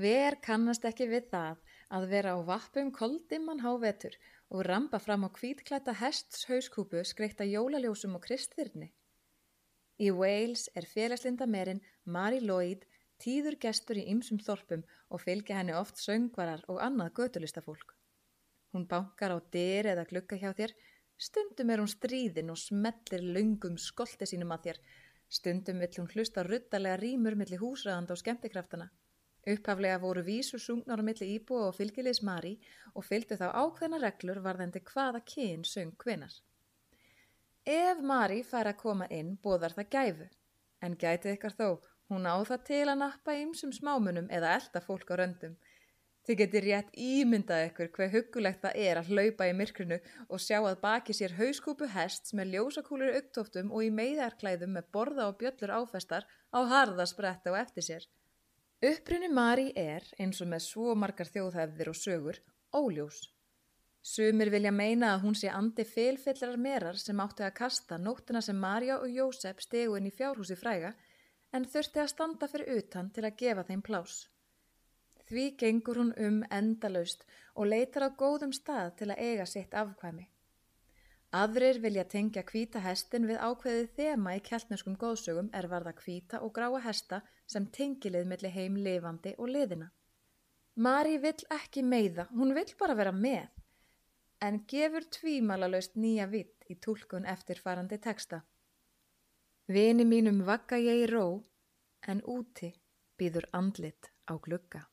Hver kannast ekki við það að vera á vappum koldimman hávetur og rampa fram á kvítklæta hests hauskúpu skreikta jólaljósum og kristþyrni? Í Wales er félagslindamerinn Mary Lloyd tíður gestur í ymsum þorpum og fylgja henni oft söngvarar og annað götulistafólk. Hún bankar á dyr eða glugga hjá þér, stundum er hún stríðin og smellir lungum skolti sínum að þér, stundum vill hún hlusta ruttalega rýmur millir húsræðanda og skemmtikraftana. Upphaflega voru vísur sungnar á milli íbúa og fylgilis Mari og fylgdu þá ákveðna reglur varðandi hvaða kyn söng kvinnar. Ef Mari fær að koma inn, bóðar það gæfu. En gætið ykkar þó, hún á það til að nappa ymsum smámunum eða elda fólk á röndum. Þið getur rétt ímyndað ykkur hver hugulegt það er að hlaupa í myrkrinu og sjá að baki sér hauskúpu hests með ljósakúlur auktóftum og í meiðarklæðum með borða og bjöllur áfestar á harðaspretta og eftir sér. Upprunni Mari er, eins og með svo margar þjóðhefðir og sögur, óljós. Sumir vilja meina að hún sé andi fylfillar merar sem átti að kasta nóttina sem Marja og Jósef stegu inn í fjárhúsi fræga en þurfti að standa fyrir utan til að gefa þeim plás. Því gengur hún um endalaust og leitar á góðum stað til að eiga sitt afkvæmi. Aðrir vilja tengja kvíta hestin við ákveðið þema í keltneskum góðsögum er varða kvíta og gráa hesta sem tengilið millir heim lifandi og liðina. Mari vill ekki meiða, hún vill bara vera með, en gefur tvímalalaust nýja vitt í tólkun eftir farandi texta. Vini mínum vakka ég í ró, en úti býður andlit á glugga.